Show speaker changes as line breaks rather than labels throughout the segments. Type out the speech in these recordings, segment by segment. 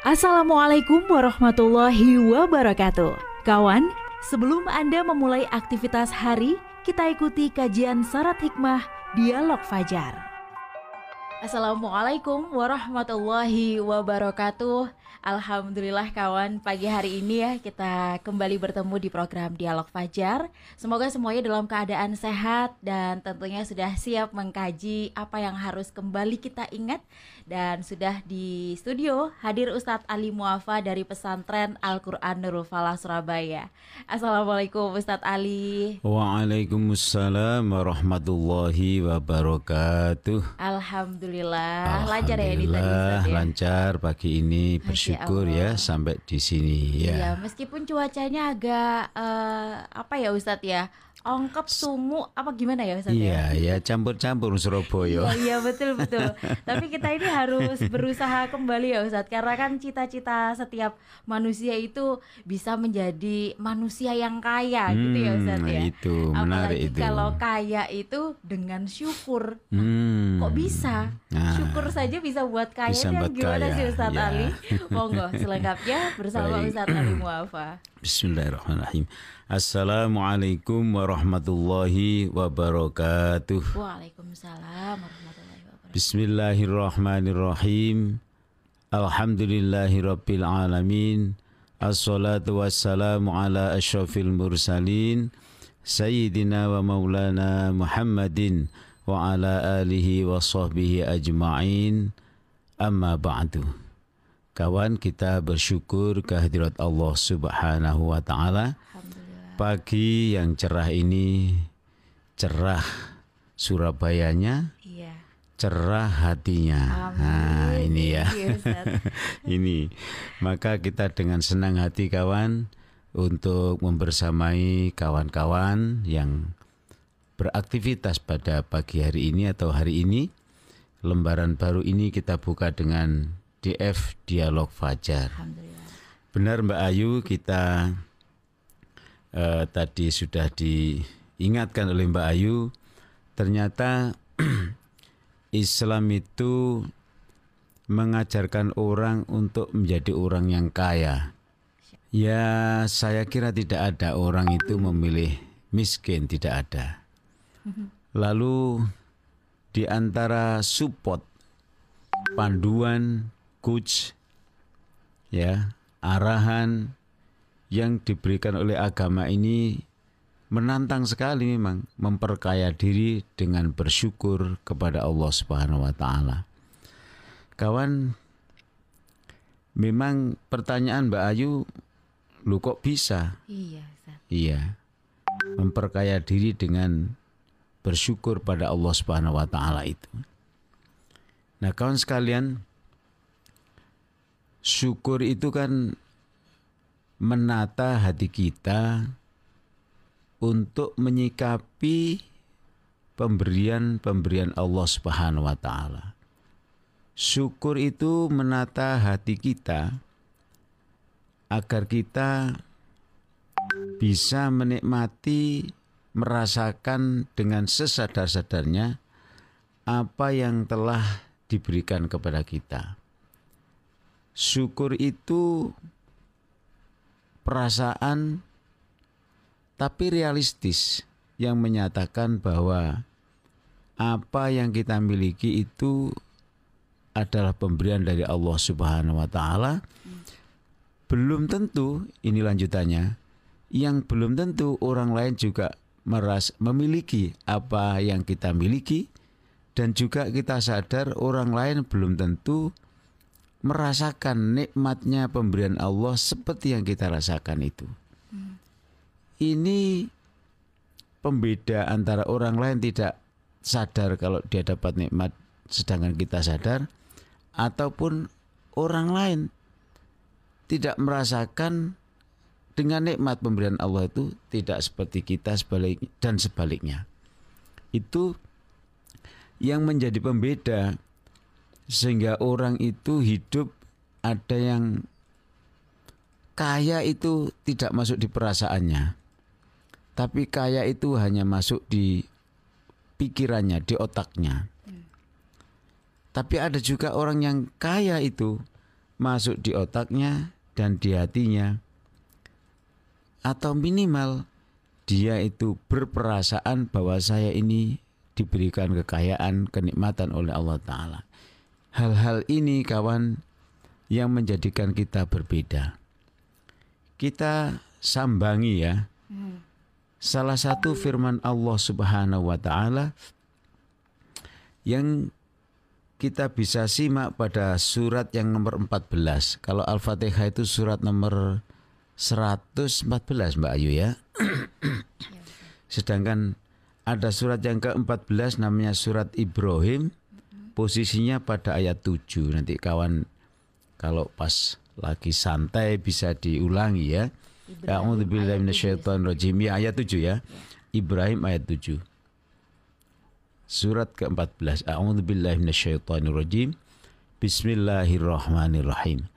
Assalamualaikum warahmatullahi wabarakatuh. Kawan, sebelum Anda memulai aktivitas hari, kita ikuti kajian syarat hikmah Dialog Fajar. Assalamualaikum warahmatullahi wabarakatuh. Alhamdulillah kawan, pagi hari ini ya kita kembali bertemu di program Dialog Fajar. Semoga semuanya dalam keadaan sehat dan tentunya sudah siap mengkaji apa yang harus kembali kita ingat dan sudah di studio hadir Ustadz Ali Muafa dari pesantren Al-Quran Nurul Falah Surabaya. Assalamualaikum Ustadz Ali.
Waalaikumsalam warahmatullahi wabarakatuh.
Alhamdulillah, lancar ya ini tadi
Alhamdulillah
Ustadz ya.
lancar pagi ini bersyukur ya sampai di sini
Iya,
ya.
meskipun cuacanya agak eh, apa ya Ustadz ya, ongkep sumu apa gimana ya Ustadz ya?
Iya ya campur-campur Surabaya.
Iya, iya betul betul. Tapi kita ini harus berusaha kembali ya Ustadz Karena kan cita-cita setiap manusia itu bisa menjadi manusia yang kaya gitu ya
Hmm,
Ustadz ya
itu menarik
Apalagi
itu.
kalau kaya itu dengan syukur
Hmm.
Kok bisa?
Nah,
Syukur saja bisa buat kaya
Bisa buat
gimana
kaya,
sih Ustadz
ya.
Ali? Monggo selengkapnya bersama
Baik.
Ustadz Ali Muafa
Bismillahirrahmanirrahim. Assalamualaikum warahmatullahi wabarakatuh.
Waalaikumsalam warahmatullahi wabarakatuh
Bismillahirrahmanirrahim. Alhamdulillahirabbil alamin. Assalatu wassalamu ala asyrafil mursalin sayyidina wa maulana Muhammadin wa ala alihi wa sahbihi ajma'in. Amma ba'du. Kawan kita bersyukur kehadirat Allah Subhanahu wa taala. Pagi yang cerah ini cerah Surabayanya
Iya
cerah hatinya. Nah,
Amin.
ini ya.
Iya,
ini. Maka kita dengan senang hati kawan untuk membersamai kawan-kawan yang beraktivitas pada pagi hari ini atau hari ini. Lembaran baru ini kita buka dengan DF Dialog Fajar.
Alhamdulillah
Benar Mbak Ayu kita eh, tadi sudah diingatkan oleh Mbak Ayu ternyata Islam itu mengajarkan orang untuk menjadi orang yang kaya. Ya, saya kira tidak ada orang itu memilih miskin, tidak ada. Lalu di antara support panduan coach ya, arahan yang diberikan oleh agama ini menantang sekali memang memperkaya diri dengan bersyukur kepada Allah Subhanahu wa taala. Kawan, memang pertanyaan Mbak Ayu, lu kok bisa?
Iya Ustadz
Iya. Memperkaya diri dengan bersyukur pada Allah Subhanahu wa taala itu. Nah, kawan sekalian, syukur itu kan menata hati kita untuk menyikapi pemberian-pemberian Allah Subhanahu wa taala. Syukur itu menata hati kita agar kita bisa menikmati, merasakan dengan sesadar-sadarnya apa yang telah diberikan kepada kita. Syukur itu perasaan tapi realistis yang menyatakan bahwa apa yang kita miliki itu adalah pemberian dari Allah Subhanahu wa taala. Belum tentu ini lanjutannya yang belum tentu orang lain juga meras memiliki apa yang kita miliki dan juga kita sadar orang lain belum tentu merasakan nikmatnya pemberian Allah seperti yang kita rasakan itu. Ini pembeda antara orang lain tidak sadar kalau dia dapat nikmat sedangkan kita sadar ataupun orang lain tidak merasakan dengan nikmat pemberian Allah itu tidak seperti kita sebalik dan sebaliknya. Itu yang menjadi pembeda sehingga orang itu hidup ada yang kaya itu tidak masuk di perasaannya. Tapi kaya itu hanya masuk di pikirannya, di otaknya. Tapi ada juga orang yang kaya itu masuk di otaknya dan di hatinya atau minimal dia itu berperasaan bahwa saya ini diberikan kekayaan, kenikmatan oleh Allah Ta'ala. Hal-hal ini kawan yang menjadikan kita berbeda. Kita sambangi ya. Salah satu firman Allah Subhanahu wa taala yang kita bisa simak pada surat yang nomor 14. Kalau Al-Fatihah itu surat nomor 114 Mbak Ayu ya. Sedangkan ada surat yang ke-14 namanya surat Ibrahim. Posisinya pada ayat 7. Nanti kawan kalau pas lagi santai bisa diulangi ya. A'udzubillahi minasyaitonirrajim. Ya ayat 7 ya. Ibrahim ayat 7. Surat ke-14. A'udzubillahi minasyaitonirrajim. Bismillahirrahmanirrahim.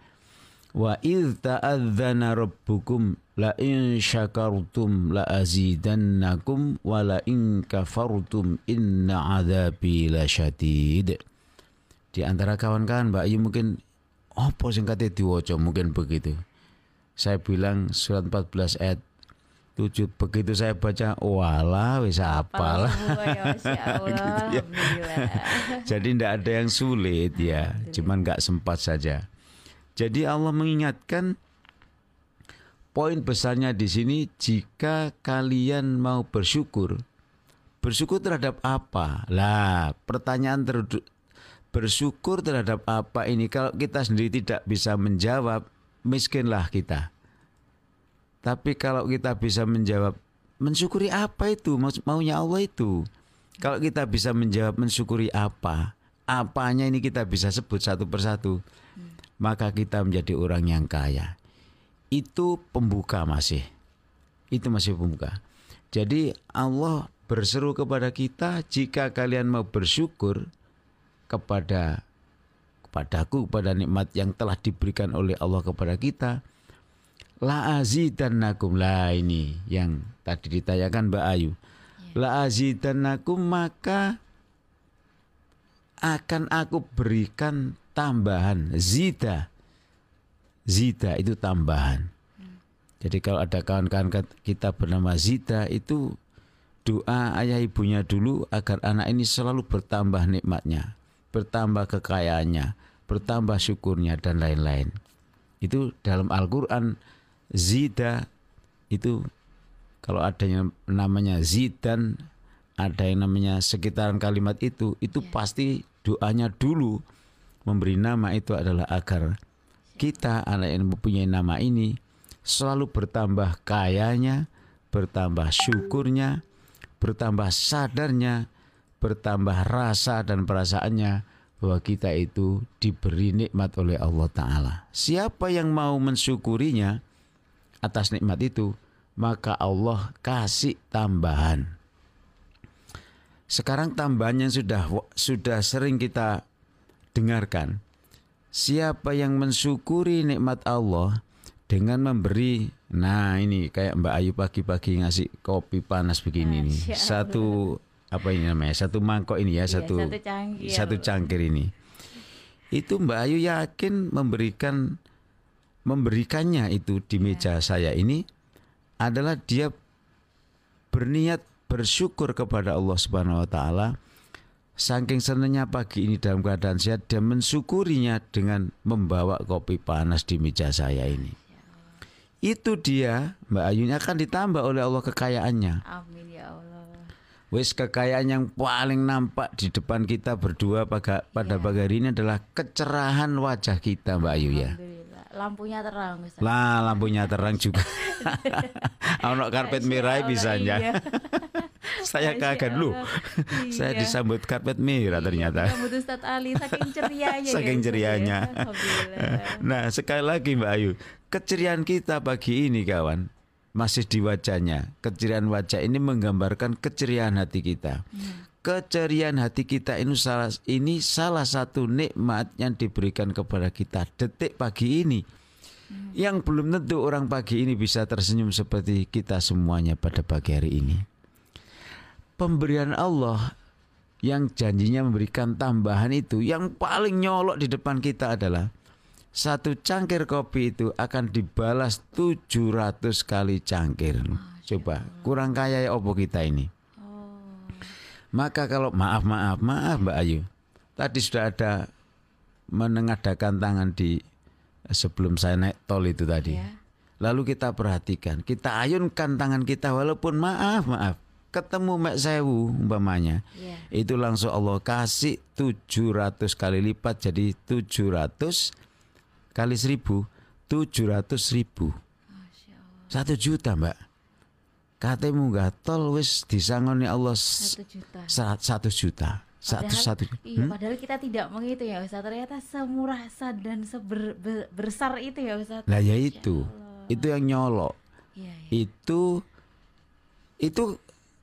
Wa idh ta'adzana rabbukum la in syakartum la azidannakum wa la in kafartum inna adzabi lasyadid. Di antara kawan-kawan Mbak Ayu mungkin apa sing kate diwaca mungkin begitu. Saya bilang surat 14 ayat 7 begitu saya baca wala wis apal.
ya,
Ya. Jadi tidak ada yang sulit ya, cuman nggak sempat saja. Jadi Allah mengingatkan poin besarnya di sini jika kalian mau bersyukur, bersyukur terhadap apa? Lah, pertanyaan ter- bersyukur terhadap apa ini kalau kita sendiri tidak bisa menjawab, miskinlah kita. Tapi kalau kita bisa menjawab, mensyukuri apa itu? Mau- Maunya Allah itu. Kalau kita bisa menjawab mensyukuri apa, apanya ini kita bisa sebut satu persatu, maka kita menjadi orang yang kaya. Itu pembuka masih. Itu masih pembuka. Jadi Allah berseru kepada kita jika kalian mau bersyukur kepada kepadaku kepada nikmat yang telah diberikan oleh Allah kepada kita. La azidannakum. Lah ini yang tadi ditanyakan Mbak Ayu. La azidannakum maka akan aku berikan tambahan. Zida. Zida itu tambahan. Jadi kalau ada kawan-kawan kita bernama Zida itu doa ayah ibunya dulu agar anak ini selalu bertambah nikmatnya, bertambah kekayaannya, bertambah syukurnya dan lain-lain. Itu dalam Al-Qur'an Zida itu kalau ada yang namanya Zidan, ada yang namanya sekitaran kalimat itu, itu pasti doanya dulu memberi nama itu adalah agar kita anak yang mempunyai nama ini selalu bertambah kayanya, bertambah syukurnya, bertambah sadarnya, bertambah rasa dan perasaannya bahwa kita itu diberi nikmat oleh Allah Ta'ala. Siapa yang mau mensyukurinya atas nikmat itu, maka Allah kasih tambahan. Sekarang tambahan yang sudah sudah sering kita dengarkan. Siapa yang mensyukuri nikmat Allah dengan memberi nah ini kayak Mbak Ayu pagi-pagi ngasih kopi panas begini nih. Satu apa ini namanya? Satu mangkok ini ya,
Iya,
satu
satu cangkir.
satu cangkir ini. Itu Mbak Ayu yakin memberikan memberikannya itu di meja saya ini adalah dia berniat bersyukur kepada Allah Subhanahu wa taala Saking senangnya pagi ini dalam keadaan sehat dan mensyukurinya dengan membawa kopi panas di meja saya ini. Itu dia Mbak Ayunya akan ditambah oleh Allah kekayaannya.
Amin ya Allah.
Wis kekayaan yang paling nampak di depan kita berdua pada, pada pagi hari ini adalah kecerahan wajah kita Mbak Ayu ya.
Alhamdulillah. Lampunya terang Ustaz.
Lah lampunya terang juga. Ono karpet merah bisanya.
iya.
Saya
Masya
kaget lu.
Allah.
Saya
Iya.
disambut karpet merah ternyata.
Rambut Ustadz Ali saking cerianya ya,
Saking
ya.
cerianya.
Alhamdulillah.
Nah, sekali lagi Mbak Ayu, keceriaan kita pagi ini kawan masih di wajahnya. Keceriaan wajah ini menggambarkan keceriaan hati kita. Keceriaan hati kita ini salah ini salah satu nikmat yang diberikan kepada kita detik pagi ini. Yang belum tentu orang pagi ini bisa tersenyum seperti kita semuanya pada pagi hari ini. Pemberian Allah yang janjinya memberikan tambahan itu yang paling nyolok di depan kita adalah satu cangkir kopi itu akan dibalas 700 kali cangkir. Coba, kurang kaya ya opo kita ini.
Oh.
Maka kalau maaf maaf maaf Mbak Ayu, tadi sudah ada menengadakan tangan di sebelum saya naik tol itu tadi.
Ya.
Lalu kita perhatikan, kita ayunkan tangan kita walaupun maaf maaf ketemu mek sewu umpamanya.
Iya.
Itu langsung Allah kasih 700 kali lipat jadi 700 kali 1000 700 ribu
Masya Allah.
satu juta mbak katemu gatel wis disangoni Allah
Satu juta.
sa- satu juta satu
Padahal-
satu
Iya,
Hmm?
padahal kita tidak menghitung ya Ustaz. Ternyata semurah dan sebesar itu ya Ustaz.
Lah ya itu. Itu yang nyolok
Iya, iya.
itu itu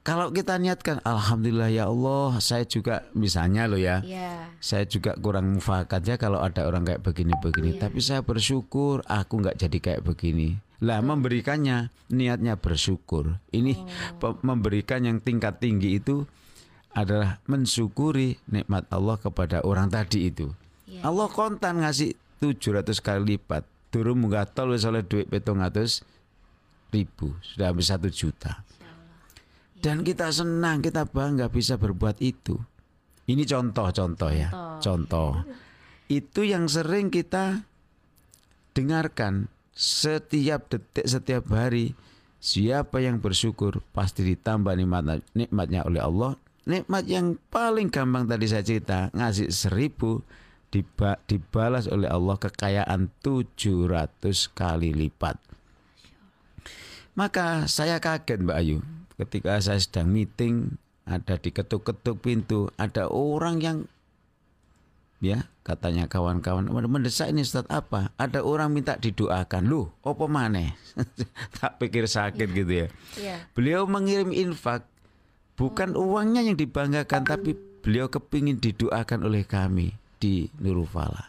kalau kita niatkan alhamdulillah ya Allah saya juga misalnya lo ya
Iya.
saya juga kurang mufakat ya kalau ada orang kayak begini-begini.
Iya.
Tapi saya bersyukur aku nggak jadi kayak begini. Lah memberikannya niatnya bersyukur. Ini
Oh.
memberikan yang tingkat tinggi itu adalah mensyukuri nikmat Allah kepada orang tadi itu.
Iya.
Allah kontan ngasih 700 kali lipat. Durung munggah tol oleh duit 700 ribu sudah habis satu juta. Dan kita senang, kita bangga bisa berbuat itu. Ini contoh-contoh ya, contoh. Itu yang sering kita dengarkan setiap detik, setiap hari. Siapa yang bersyukur pasti ditambah nikmat, nikmatnya oleh Allah. Nikmat yang paling gampang tadi saya cerita ngasih seribu diba- dibalas oleh Allah kekayaan 700 kali lipat. Maka saya kaget Mbak Ayu ketika saya sedang meeting ada di ketuk-ketuk pintu ada orang yang ya katanya kawan-kawan mendesak ini Ustaz apa? Ada orang minta didoakan. Loh apa maneh? Tak pikir sakit gitu ya.
Iya.
beliau mengirim infak bukan uangnya yang dibanggakan tapi beliau kepingin didoakan oleh kami di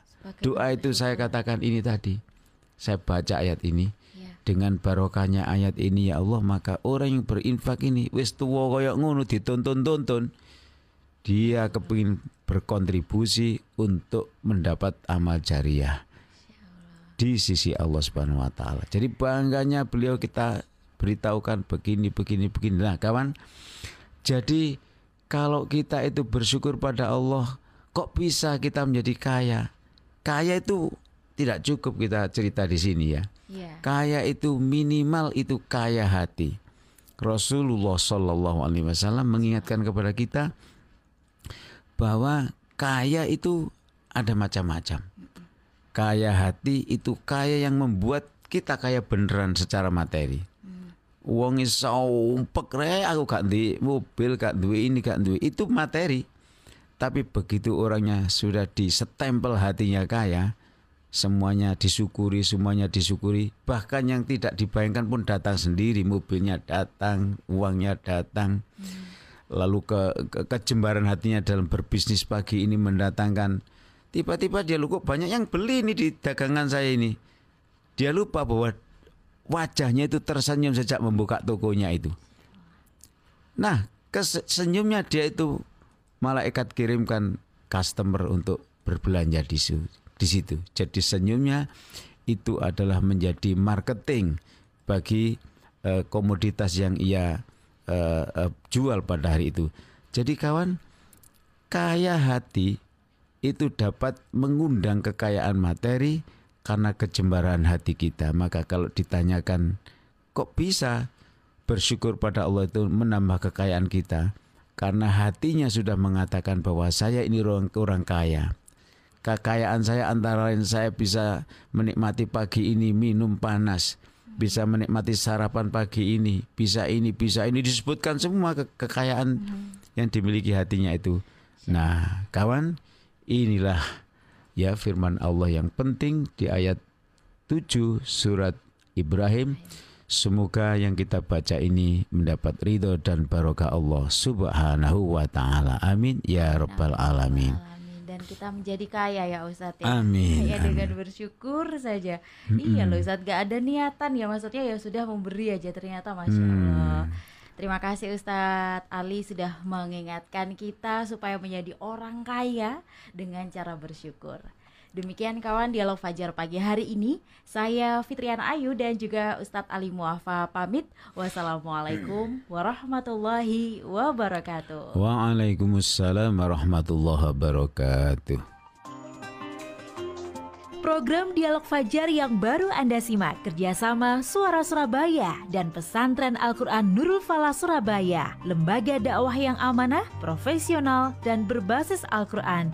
Sebagai
doa itu saya katakan ini tadi. Saya baca ayat ini.
Iya.
Dengan barokahnya ayat ini ya Allah maka orang yang berinfak ini wis tuwa koyo ngono ditonton-tonton dia kepingin berkontribusi untuk mendapat amal jariah di sisi Allah Subhanahu wa taala. Jadi bangganya beliau kita beritahukan begini begini begini. Nah, kawan, jadi kalau kita itu bersyukur pada Allah, kok bisa kita menjadi kaya? Kaya itu tidak cukup kita cerita di sini ya.
Iya.
Kaya itu minimal itu kaya hati. Rasulullah Shallallahu Alaihi Wasallam mengingatkan kepada kita bahwa kaya itu ada macam-macam. Kaya hati itu kaya yang membuat kita kaya beneran secara materi. Wong iso umpek re aku gak duwe mobil, gak duwe ini, gak duwe itu materi. Tapi begitu orangnya sudah disestempel hatinya kaya, semuanya disyukuri, semuanya disyukuri. Bahkan yang tidak dibayangkan pun datang sendiri, mobilnya datang, uangnya datang. Lalu ke, ke kejembaran hatinya dalam berbisnis pagi ini mendatangkan tiba-tiba dia lupa banyak yang beli ini di dagangan saya ini. Dia lupa bahwa wajahnya itu tersenyum sejak membuka tokonya itu. Nah, kesenyumnya dia itu malaikat kirimkan customer untuk berbelanja di situ. Di situ. Jadi senyumnya itu adalah menjadi marketing bagi eh, komoditas yang ia eh, eh, jual pada hari itu. Jadi kawan, kaya hati itu dapat mengundang kekayaan materi karena kejembaran hati kita. Maka kalau ditanyakan kok bisa bersyukur pada Allah itu menambah kekayaan kita karena hatinya sudah mengatakan bahwa saya ini orang kaya. Kekayaan saya antara lain saya bisa menikmati pagi ini minum panas, bisa menikmati sarapan pagi ini, bisa ini, bisa ini disebutkan semua ke kekayaan yang dimiliki hatinya itu. Nah, kawan, inilah ya firman Allah yang penting di ayat 7 surat Ibrahim. Semoga yang kita baca ini mendapat ridho dan barokah Allah Subhanahu wa taala. Amin ya rabbal alamin.
Kita menjadi kaya ya Ustadz ya.
Amin, amin.
dengan bersyukur saja. Iya loh Ustadz, gak ada niatan ya maksudnya ya sudah memberi aja ternyata Masya
Hmm.
Allah. Terima kasih Ustadz Ali sudah mengingatkan kita supaya menjadi orang kaya dengan cara bersyukur. Demikian kawan dialog Fajar pagi hari ini. Saya Fitriana Ayu dan juga Ustadz Ali Muafa pamit. Wassalamualaikum warahmatullahi wabarakatuh.
Waalaikumsalam warahmatullahi wabarakatuh.
Program Dialog Fajar yang baru Anda simak kerjasama Suara Surabaya dan Pesantren Al-Quran Nurul Falah Surabaya, lembaga dakwah yang amanah, profesional, dan berbasis Al-Quran.